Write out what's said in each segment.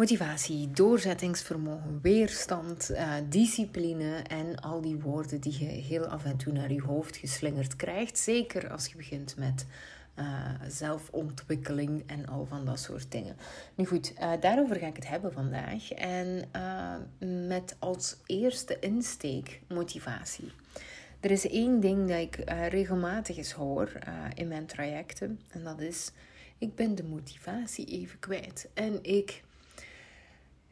Motivatie, doorzettingsvermogen, weerstand, uh, discipline en al die woorden die je heel af en toe naar je hoofd geslingerd krijgt. Zeker als je begint met uh, zelfontwikkeling en al van dat soort dingen. Nu goed, uh, daarover ga ik het hebben vandaag. En met als eerste insteek motivatie. Er is één ding dat ik regelmatig eens hoor in mijn trajecten. En dat is, ik ben de motivatie even kwijt. En ik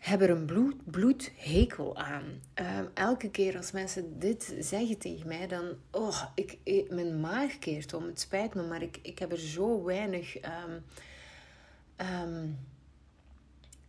heb er een bloed, bloedhekel aan. Ehm, elke keer als mensen dit zeggen tegen mij, dan... Oh, ik, mijn maag keert om. Het spijt me, maar ik, ik heb er zo weinig... Um,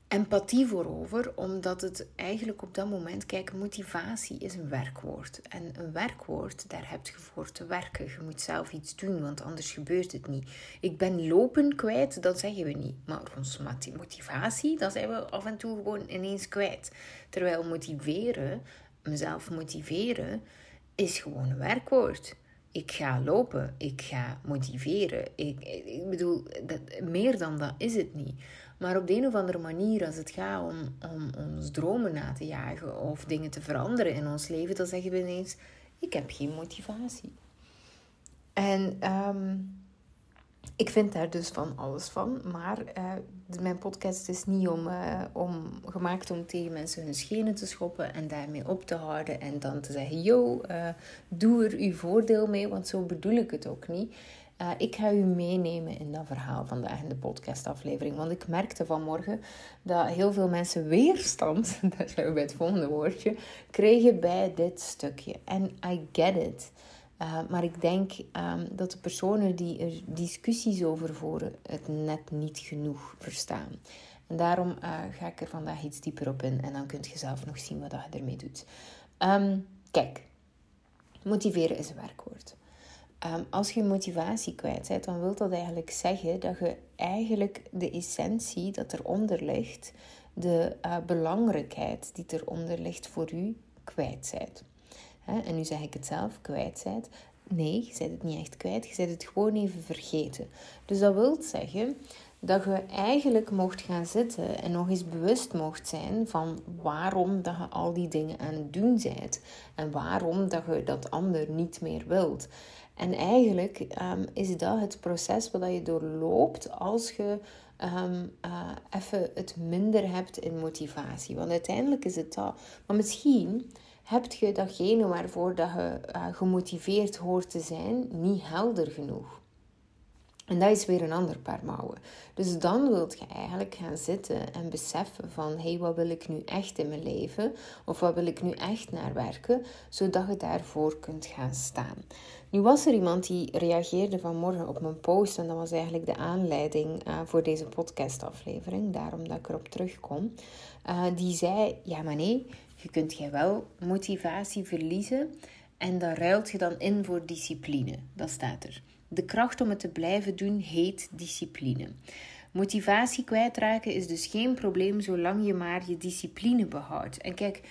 empathie voor over, omdat het eigenlijk op dat moment, kijk, motivatie is een werkwoord. En een werkwoord, daar heb je voor te werken. Je moet zelf iets doen, want anders gebeurt het niet. Ik ben lopen kwijt, dat zeggen we niet. Maar onze motivatie, dat zijn we af en toe gewoon ineens kwijt. Terwijl motiveren, mezelf motiveren, is gewoon een werkwoord. Ik ga lopen, ik ga motiveren. Ik, ik bedoel, dat, meer dan dat is het niet. Maar op de een of andere manier, als het gaat om, om ons dromen na te jagen of dingen te veranderen in ons leven, dan zeggen we ineens: Ik heb geen motivatie. En ehm, ik vind daar dus van alles van. Maar uh, mijn podcast is niet om, uh, om, gemaakt om tegen mensen hun schenen te schoppen en daarmee op te houden. En dan te zeggen: Yo, uh, doe er uw voordeel mee, want zo bedoel ik het ook niet. Ik ga u meenemen in dat verhaal vandaag in de podcastaflevering. Want ik merkte vanmorgen dat heel veel mensen weerstand, dat zijn we bij het volgende woordje, kregen bij dit stukje. En I get it. Uh, maar ik denk um, dat de personen die er discussies over voeren het net niet genoeg verstaan. En daarom uh, ga ik er vandaag iets dieper op in en dan kunt je zelf nog zien wat je ermee doet. Um, kijk, motiveren is een werkwoord. Um, als je motivatie kwijt bent, dan wil dat eigenlijk zeggen dat je eigenlijk de essentie dat eronder ligt, de uh, belangrijkheid die eronder ligt voor u, kwijt bent. En nu zeg ik het zelf, kwijt bent. Nee, je bent het niet echt kwijt, je bent het gewoon even vergeten. Dus dat wil zeggen dat je eigenlijk mocht gaan zitten en nog eens bewust mocht zijn van waarom dat je al die dingen aan het doen bent en waarom dat je dat ander niet meer wilt. En eigenlijk um, is dat het proces wat je doorloopt als je um, uh, even het minder hebt in motivatie. Want uiteindelijk is het dat. Maar misschien heb je datgene waarvoor dat je uh, gemotiveerd hoort te zijn niet helder genoeg. En dat is weer een ander paar mouwen. Dus dan wilt je eigenlijk gaan zitten en beseffen van... hé, hey, wat wil ik nu echt in mijn leven? Of wat wil ik nu echt naar werken? Zodat je daarvoor kunt gaan staan. Nu was er iemand die reageerde vanmorgen op mijn post... en dat was eigenlijk de aanleiding uh, voor deze podcastaflevering. Daarom dat ik erop terugkom. Uh, die zei, ja maar nee, je kunt jij wel motivatie verliezen... en daar ruilt je dan in voor discipline. Dat staat er. De kracht om het te blijven doen heet discipline. Motivatie kwijtraken is dus geen probleem zolang je maar je discipline behoudt. En kijk,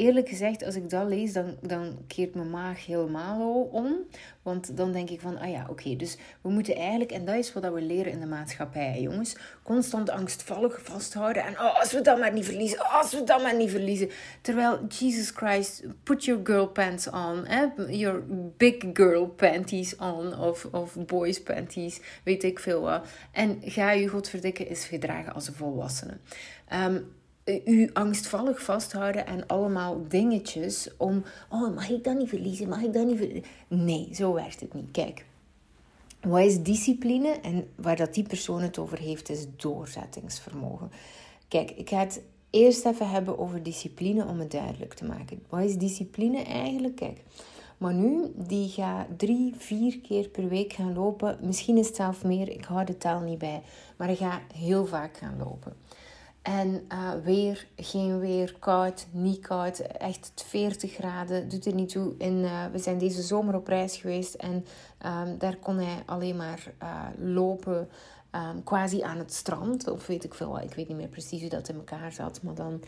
eerlijk gezegd, als ik dat lees, dan, dan keert mijn maag helemaal om. Want dan denk ik van, ah ja, oké, dus we moeten eigenlijk, en dat is wat we leren in de maatschappij, jongens, constant angstvallig vasthouden. En oh, als we dat maar niet verliezen, oh, als we dat maar niet verliezen. Terwijl, Jesus Christ, put your girl pants on, eh? your big girl panties on, of, of boys panties, weet ik veel wat. En ga je, godverdikke, is gedragen als een volwassene. Um, u angstvallig vasthouden aan allemaal dingetjes om, oh, mag ik dat niet verliezen? Mag ik dat niet verliezen? Nee, zo werkt het niet. Kijk, wat is discipline? En waar dat die persoon het over heeft, is doorzettingsvermogen. Kijk, ik ga het eerst even hebben over discipline om het duidelijk te maken. Wat is discipline eigenlijk? Kijk, maar nu, die gaat drie, vier keer per week gaan lopen. Misschien is het zelf meer, ik hou de taal niet bij. Maar hij gaat heel vaak gaan lopen. En uh, weer, geen weer, koud, niet koud, echt 40 graden, doet er niet toe. En, uh, we zijn deze zomer op reis geweest en um, daar kon hij alleen maar uh, lopen, um, quasi aan het strand. Of weet ik veel, ik weet niet meer precies hoe dat in elkaar zat. Maar dan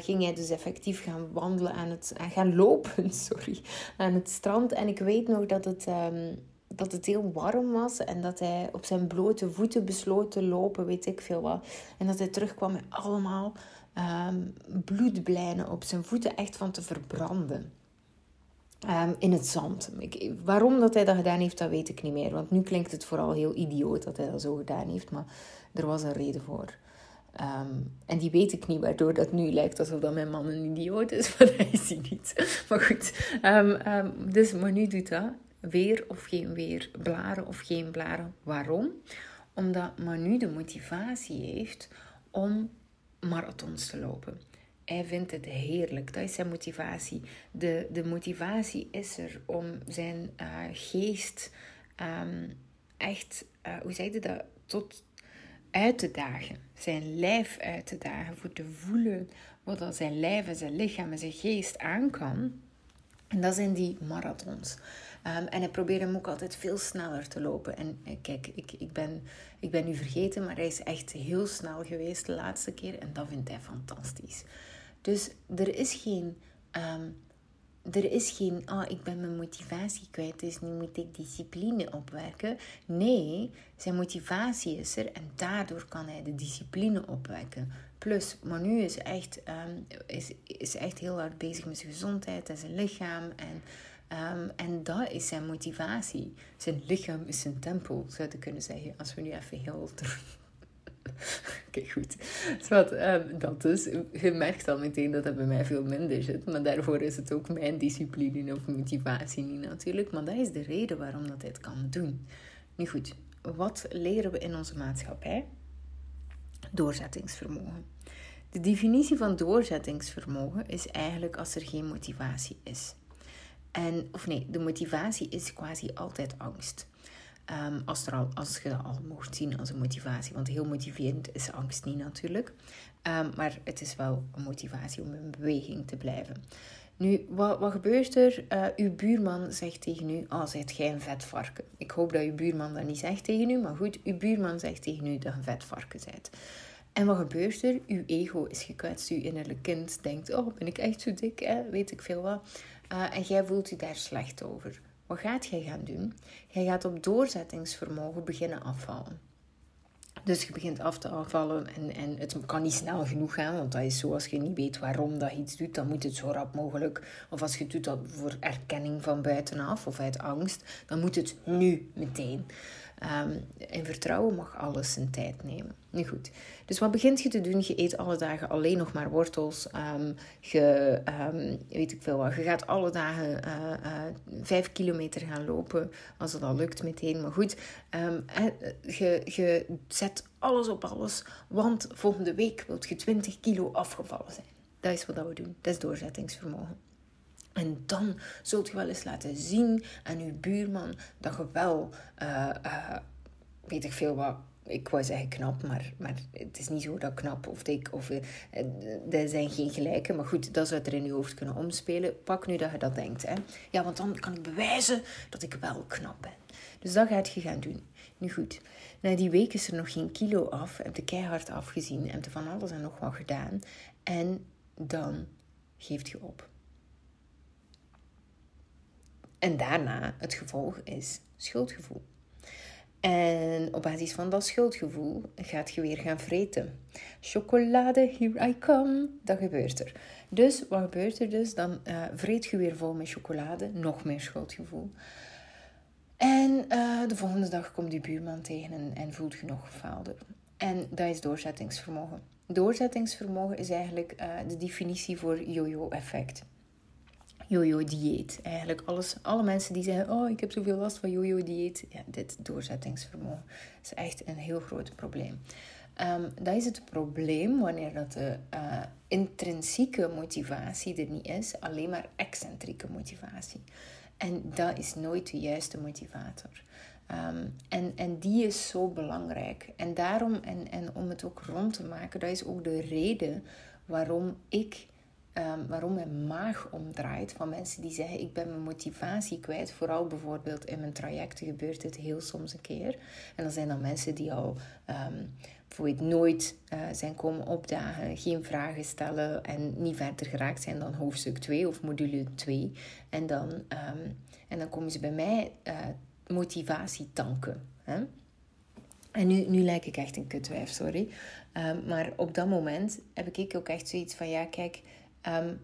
ging hij dus effectief gaan wandelen aan het, gaan lopen, sorry, aan het strand. En ik weet nog dat het... Um, dat het heel warm was en dat hij op zijn blote voeten besloot te lopen, weet ik veel wat. En dat hij terugkwam met allemaal um, bloedblijnen op zijn voeten, echt van te verbranden. Ehm, in het zand. Ik, waarom dat hij dat gedaan heeft, dat weet ik niet meer. Want nu klinkt het vooral heel idioot dat hij dat zo gedaan heeft. Maar er was een reden voor. Ehm, en die weet ik niet, waardoor dat nu lijkt alsof dat mijn man een idioot is. Maar dat is hij niet. Maar goed. dus, maar nu doet dat. Weer of geen weer. Blaren of geen blaren. Waarom? Omdat Manu de motivatie heeft om marathons te lopen. Hij vindt het heerlijk. Dat is zijn motivatie. De, de motivatie is er om zijn uh, geest um, echt, uh, hoe zeg je dat, tot uit te dagen. Zijn lijf uit te dagen. Voor te voelen wat dat zijn lijf en zijn lichaam en zijn geest aan kan. En dat zijn die marathons. Um, en hij probeerde hem ook altijd veel sneller te lopen. En eh, kijk, ik, ik, ben, ik ben nu vergeten, maar hij is echt heel snel geweest de laatste keer. En dat vindt hij fantastisch. Dus er is geen, um, er is geen, ah, oh, ik ben mijn motivatie kwijt, dus nu moet ik discipline opwekken. Nee, zijn motivatie is er en daardoor kan hij de discipline opwekken. Plus, Manu is echt, um, is, is echt heel hard bezig met zijn gezondheid en zijn lichaam. En, um, en dat is zijn motivatie. Zijn lichaam is zijn tempel, zou je kunnen zeggen. Als we nu even heel Oké, goed. wat, um, dat dus. Je merkt al meteen dat dat bij mij veel minder zit. Maar daarvoor is het ook mijn discipline of motivatie niet natuurlijk. Maar dat is de reden waarom dat het kan doen. Nu goed, wat leren we in onze maatschappij? Doorzettingsvermogen. De definitie van doorzettingsvermogen is eigenlijk als er geen motivatie is. En, of nee, de motivatie is quasi altijd angst. Um, als, er al, als je dat al mocht zien als een motivatie. Want heel motiverend is angst niet natuurlijk. Um, maar het is wel een motivatie om in beweging te blijven. Nu, wat, wat gebeurt er? Uh, uw buurman zegt tegen u: Oh, zijt jij een vet varken? Ik hoop dat uw buurman dat niet zegt tegen u, maar goed, uw buurman zegt tegen u dat je een vet varken bent. En wat gebeurt er? Uw ego is gekwetst, uw innerlijk kind denkt: Oh, ben ik echt zo dik? Hè? Weet ik veel wat. Uh, en jij voelt u daar slecht over. Wat gaat jij gaan doen? Jij gaat op doorzettingsvermogen beginnen afvallen. Dus je begint af te afvallen en, en het kan niet snel genoeg gaan, want dat is zo als je niet weet waarom dat je iets doet, dan moet het zo rap mogelijk. Of als je doet dat voor erkenning van buitenaf of uit angst, dan moet het nu meteen. Um, in vertrouwen mag alles zijn tijd nemen. Nu goed. Dus wat begint je te doen? Je eet alle dagen alleen nog maar wortels. Um, je, um, weet ik veel wat. Je gaat alle dagen uh, uh, vijf kilometer gaan lopen. Als het al lukt meteen. Maar goed. je, je zet alles op alles. Want volgende week wilt je 20 kilo afgevallen zijn. Dat is wat we doen. Dat is doorzettingsvermogen. En dan zult je wel eens laten zien aan uw buurman dat je wel, uh, uh, weet ik veel wat, ik wou zeggen knap, maar, maar het is niet zo dat knap of dik of uh, er zijn geen gelijke. Maar goed, dat zou er in je hoofd kunnen omspelen. Pak nu dat je dat denkt. Hè. Ja, want dan kan ik bewijzen dat ik wel knap ben. Dus dat gaat je gaan doen. Nu goed, na die week is er nog geen kilo af. Heb je keihard afgezien. Heb je van alles en nog wat gedaan. En dan geeft je op. En daarna, het gevolg is schuldgevoel. En op basis van dat schuldgevoel gaat je weer gaan vreten. Chocolade, here I come. Dat gebeurt er. Dus wat gebeurt er dus? Dan uh, vreet je weer vol met chocolade. Nog meer schuldgevoel. En uh, de volgende dag komt die buurman tegen en, en voelt je nog gefaalder. En dat is doorzettingsvermogen. Doorzettingsvermogen is eigenlijk uh, de definitie voor yo-yo-effect jojo-dieet. Eigenlijk alles, alle mensen die zeggen, oh ik heb zoveel last van jojo-dieet. Ja, dit doorzettingsvermogen is echt een heel groot probleem. Um, dat is het probleem wanneer dat de uh, intrinsieke motivatie er niet is, alleen maar excentrieke motivatie. En dat is nooit de juiste motivator. Um, en, en die is zo belangrijk. En daarom, en, en om het ook rond te maken, dat is ook de reden waarom ik Um, waarom mijn maag omdraait van mensen die zeggen ik ben mijn motivatie kwijt. Vooral bijvoorbeeld in mijn trajecten gebeurt dit heel soms een keer. En dan zijn dan mensen die al um, bijvoorbeeld nooit uh, zijn komen opdagen, geen vragen stellen en niet verder geraakt zijn dan hoofdstuk 2 of module 2. En dan, um, en dan komen ze bij mij uh, motivatie tanken. Hè? En nu, nu lijk ik echt een kutwijf, sorry. Ehm, maar op dat moment heb ik ook echt zoiets van: ja, kijk, um,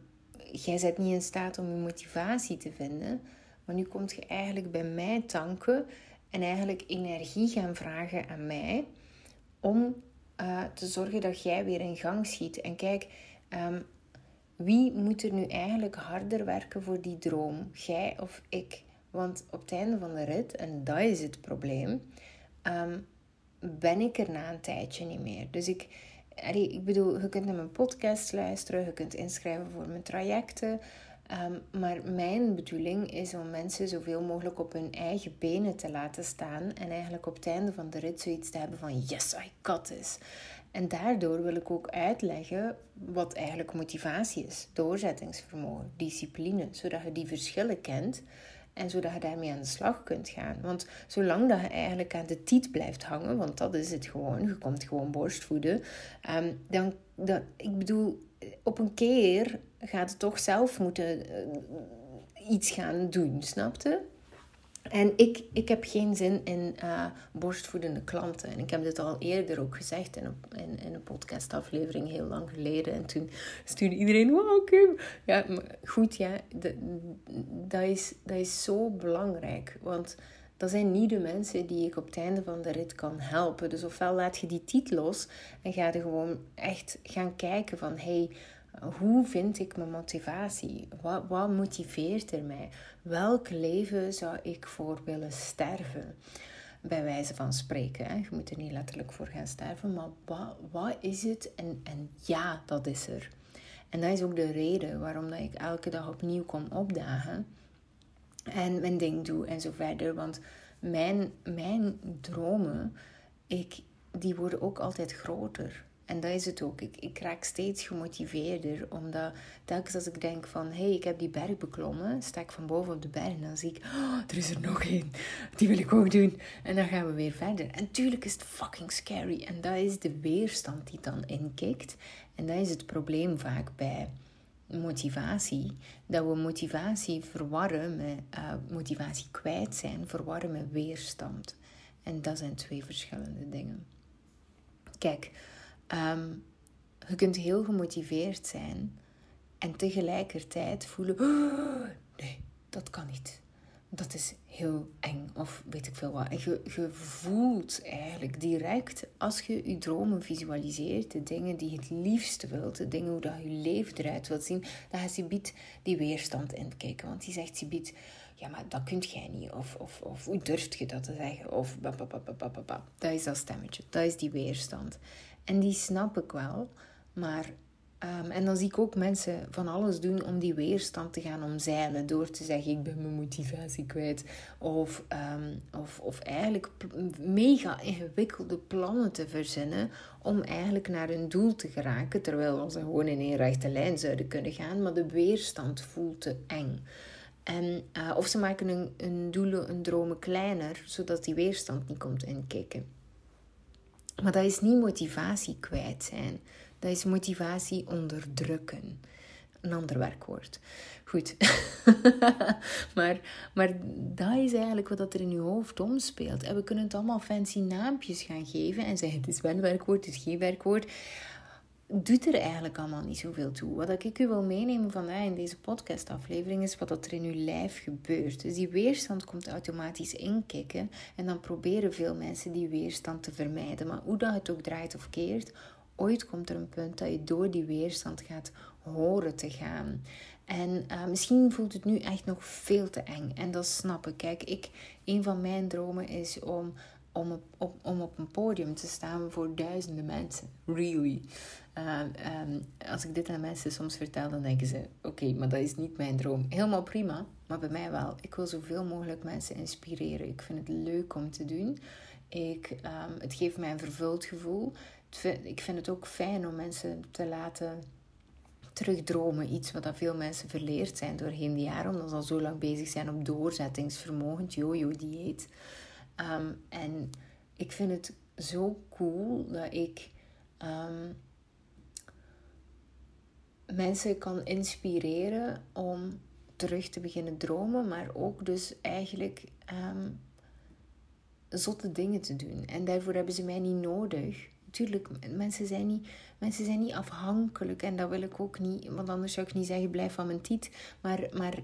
jij bent niet in staat om je motivatie te vinden. Maar nu komt je eigenlijk bij mij tanken en eigenlijk energie gaan vragen aan mij om uh, te zorgen dat jij weer in gang schiet. En kijk, um, wie moet er nu eigenlijk harder werken voor die droom? Jij of ik? Want op het einde van de rit, en dat is het probleem, um, ben ik er na een tijdje niet meer. Dus ik, ik bedoel, je kunt naar mijn podcast luisteren, je kunt inschrijven voor mijn trajecten. Um, maar mijn bedoeling is om mensen zoveel mogelijk op hun eigen benen te laten staan. En eigenlijk op het einde van de rit zoiets te hebben van yes, I got this. En daardoor wil ik ook uitleggen wat eigenlijk motivatie is. Doorzettingsvermogen, discipline. Zodat je die verschillen kent en zodat je daarmee aan de slag kunt gaan. Want zolang dat je eigenlijk aan de tiet blijft hangen, want dat is het gewoon, je komt gewoon borstvoeden, um, dan, dan, ik bedoel, op een keer gaat het toch zelf moeten uh, iets gaan doen, snapte? En ik, ik heb geen zin in uh, borstvoedende klanten. En ik heb dit al eerder ook gezegd in een, in, podcastaflevering heel lang geleden. En toen stuurde iedereen, wow Kim. Ja, maar goed ja, dat, is, dat is zo belangrijk. Want dat zijn niet de mensen die ik op het einde van de rit kan helpen. Dus ofwel laat je die titel los en ga er gewoon echt gaan kijken van... Hey, hoe vind ik mijn motivatie? Wat, wat motiveert er mij? Welk leven zou ik voor willen sterven? Bij wijze van spreken. Hè? Je moet er niet letterlijk voor gaan sterven, maar wat, wat is het? En, en ja, dat is er. En dat is ook de reden waarom dat ik elke dag opnieuw kom opdagen en mijn ding doe en zo verder. Want mijn, mijn dromen, ik, die worden ook altijd groter. En dat is het ook. Ik, ik raak steeds gemotiveerder. Omdat telkens als ik denk van... Hé, hey, ik heb die berg beklommen. Sta ik van boven op de berg. En dan zie ik... Oh, er is er nog één. Die wil ik ook doen. En dan gaan we weer verder. En tuurlijk is het fucking scary. En dat is de weerstand die dan inkikt. En dat is het probleem vaak bij motivatie. Dat we motivatie verwarren met... Uh, motivatie kwijt zijn. Verwarren met weerstand. En dat zijn twee verschillende dingen. Kijk... Um, je kunt heel gemotiveerd zijn en tegelijkertijd voelen: oh, nee, dat kan niet. Dat is heel eng of weet ik veel wat. En je, je voelt eigenlijk direct als je je dromen visualiseert, de dingen die je het liefste wilt, de dingen hoe dat je leven eruit wilt zien, dan gaat biedt die weerstand inkijken. Want die zegt biedt ja, maar dat kunt jij niet. Of, of, of hoe durft je dat te zeggen? Of dat is dat stemmetje, dat is die weerstand. En die snap ik wel. Maar, um, en dan zie ik ook mensen van alles doen om die weerstand te gaan omzeilen. Door te zeggen, ik ben mijn motivatie kwijt. Of, um, of, of eigenlijk mega ingewikkelde plannen te verzinnen. Om eigenlijk naar hun doel te geraken. Terwijl ze gewoon in een rechte lijn zouden kunnen gaan. Maar de weerstand voelt te eng. En, uh, of ze maken hun, hun doelen, hun dromen kleiner, zodat die weerstand niet komt inkikken. Maar dat is niet motivatie kwijt zijn. Dat is motivatie onderdrukken. Een ander werkwoord. Goed. maar, maar dat is eigenlijk wat er in je hoofd omspeelt. En we kunnen het allemaal fancy naampjes gaan geven en zeggen: het is wel werkwoord, het is geen werkwoord doet er eigenlijk allemaal niet zoveel toe. Wat ik u wil meenemen vandaag in deze podcastaflevering is wat er in uw lijf gebeurt. Dus die weerstand komt automatisch inkikken en dan proberen veel mensen die weerstand te vermijden. Maar hoe dat het ook draait of keert, ooit komt er een punt dat je door die weerstand gaat horen te gaan. En uh, misschien voelt het nu echt nog veel te eng. En dat snap ik. Kijk, ik, een van mijn dromen is om om op, om op een podium te staan voor duizenden mensen. Really. Uh, als ik dit aan mensen soms vertel, dan denken ze: Oké, maar dat is niet mijn droom. Helemaal prima, maar bij mij wel. Ik wil zoveel mogelijk mensen inspireren. Ik vind het leuk om te doen. Ik, um, het geeft mij een vervuld gevoel. Ik vind het ook fijn om mensen te laten terugdromen. Iets wat dat veel mensen verleerd zijn doorheen de jaren, omdat ze al zo lang bezig zijn op doorzettingsvermogen, jojo-dieet. Um, en ik vind het zo cool dat ik um, mensen kan inspireren om terug te beginnen dromen, maar ook dus eigenlijk um, zotte dingen te doen. En daarvoor hebben ze mij niet nodig. Tuurlijk, mensen zijn niet, mensen zijn niet afhankelijk. En dat wil ik ook niet. Want anders zou ik niet zeggen, blijf van mijn tiet. Maar, maar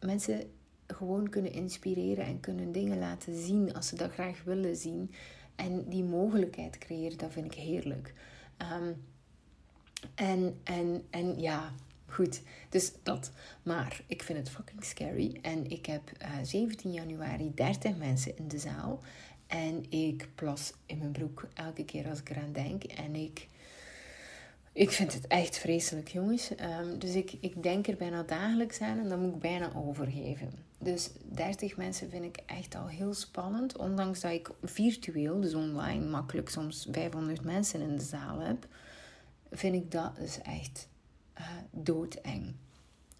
mensen gewoon kunnen inspireren en kunnen dingen laten zien als ze dat graag willen zien. En die mogelijkheid creëren, dat vind ik heerlijk. Um, en, en, en ja, goed. Dus dat. Maar ik vind het fucking scary. En ik heb uh, eh, 17 januari 30 mensen in de zaal. En ik plas in mijn broek elke keer als ik eraan denk. En ik, ik vind het echt vreselijk, jongens. Um, dus ik, ik denk er bijna dagelijks aan en dan moet ik bijna overgeven. Dus 30 mensen vind ik echt al heel spannend. Ondanks dat ik virtueel, dus online, makkelijk soms 500 mensen in de zaal heb vind ik dat dus echt uh, doodeng.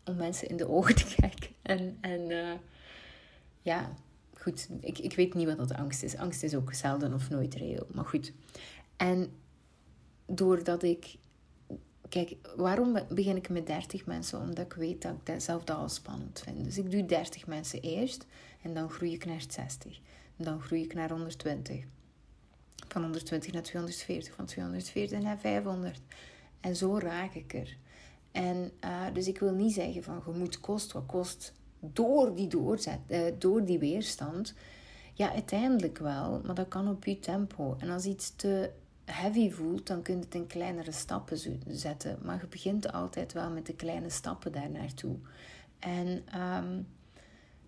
Om mensen in de ogen te kijken. En, en uh, ja, goed, ik, ik weet niet wat dat angst is. Angst is ook zelden of nooit reëel. Maar goed. En doordat ik. Kijk, waarom begin ik met 30 mensen? Omdat ik weet dat ik dat zelf dat al spannend vind. Dus ik doe 30 mensen eerst en dan groei ik naar 60. En dan groei ik naar 120. Van 120 naar 240, van 240 naar 500. En zo raak ik er. En uh, dus ik wil niet zeggen van je moet kost wat kost door die, doorzet, uh, door die weerstand. Ja, uiteindelijk wel, maar dat kan op je tempo. En als iets te heavy voelt, dan kun je het in kleinere stappen zetten. Maar je begint altijd wel met de kleine stappen daar naartoe. En um,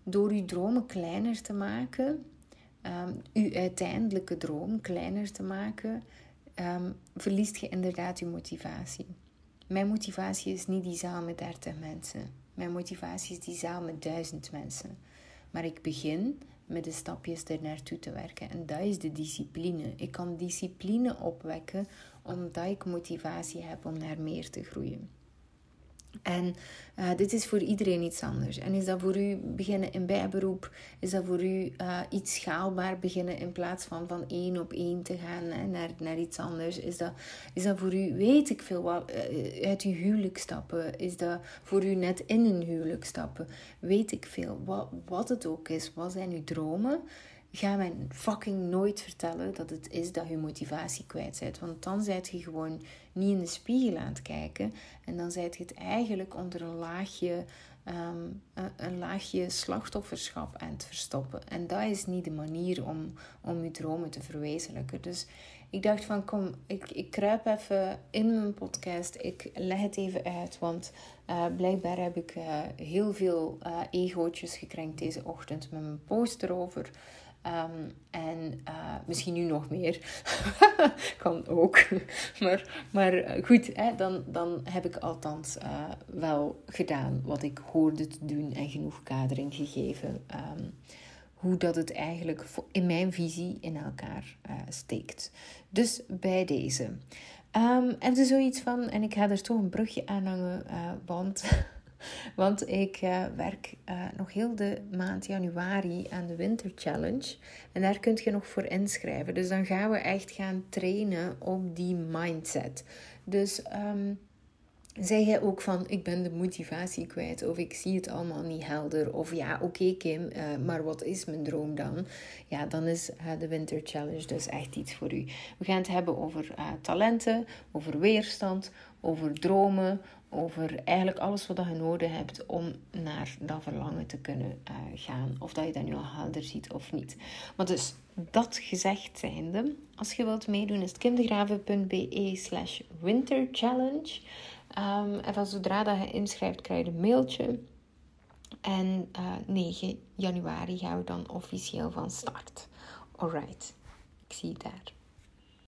door je dromen kleiner te maken, um, je uiteindelijke droom kleiner te maken, um, verliest je inderdaad je motivatie. Mijn motivatie is niet die zaal met 30 mensen. Mijn motivatie is die zaal met duizend mensen. Maar ik begin met de stapjes er naartoe te werken. En dat is de discipline. Ik kan discipline opwekken omdat ik motivatie heb om naar meer te groeien. En uh, dit is voor iedereen iets anders. En is dat voor u beginnen in bijberoep? Is dat voor u uh, iets schaalbaar beginnen in plaats van van één op één te gaan hè, naar, naar iets anders? Is dat, is dat voor u, weet ik veel, wat, uh, uit uw huwelijk stappen? Is dat voor u net in een huwelijk stappen? Weet ik veel. Wat, wat het ook is, wat zijn uw dromen? Ga mij fucking nooit vertellen dat het is dat je motivatie kwijt bent. Want dan zijt je gewoon niet in de spiegel aan het kijken. En dan zijt je het eigenlijk onder een laagje, um, een, laagje slachtofferschap aan het verstoppen. En dat is niet de manier om, om je dromen te verwezenlijken. Dus ik dacht van kom, ik, ik kruip even in mijn podcast. Ik leg het even uit. Want uh, blijkbaar heb ik uh, heel veel uh, egootjes gekrenkt deze ochtend met mijn post erover. Um, en uh, misschien nu nog meer. kan ook. maar, maar eh, goed, hè, dan, dan heb ik althans uh, wel gedaan wat ik hoorde te doen en genoeg kadering gegeven. Um, hoe dat het eigenlijk in mijn visie in elkaar steekt. Dus bij deze. Um, en er zoiets van, en ik ga er toch een brugje aan hangen, want want ik uh, werk uh, nog heel de maand januari aan de Winter Challenge. En daar kun je nog voor inschrijven. Dus dan gaan we echt gaan trainen op die mindset. Dus um, zeg jij ook van ik ben de motivatie kwijt of ik zie het allemaal niet helder of ja oké Kim, uh, maar wat is mijn droom dan? Ja, dan is de Winter Challenge dus echt iets voor u. We gaan het hebben over talenten, over weerstand, over dromen, over eigenlijk alles wat je nodig hebt om naar dat verlangen te kunnen gaan. Of dat je dat nu al helder ziet of niet. Maar dus, dat gezegd zijnde, als je wilt meedoen is kindergraven.be slash winterchallenge. Um, en van zodra dat je inschrijft krijg je een mailtje. En uh, eh, 9 januari gaan we dan officieel van start. Alright, ik zie je daar.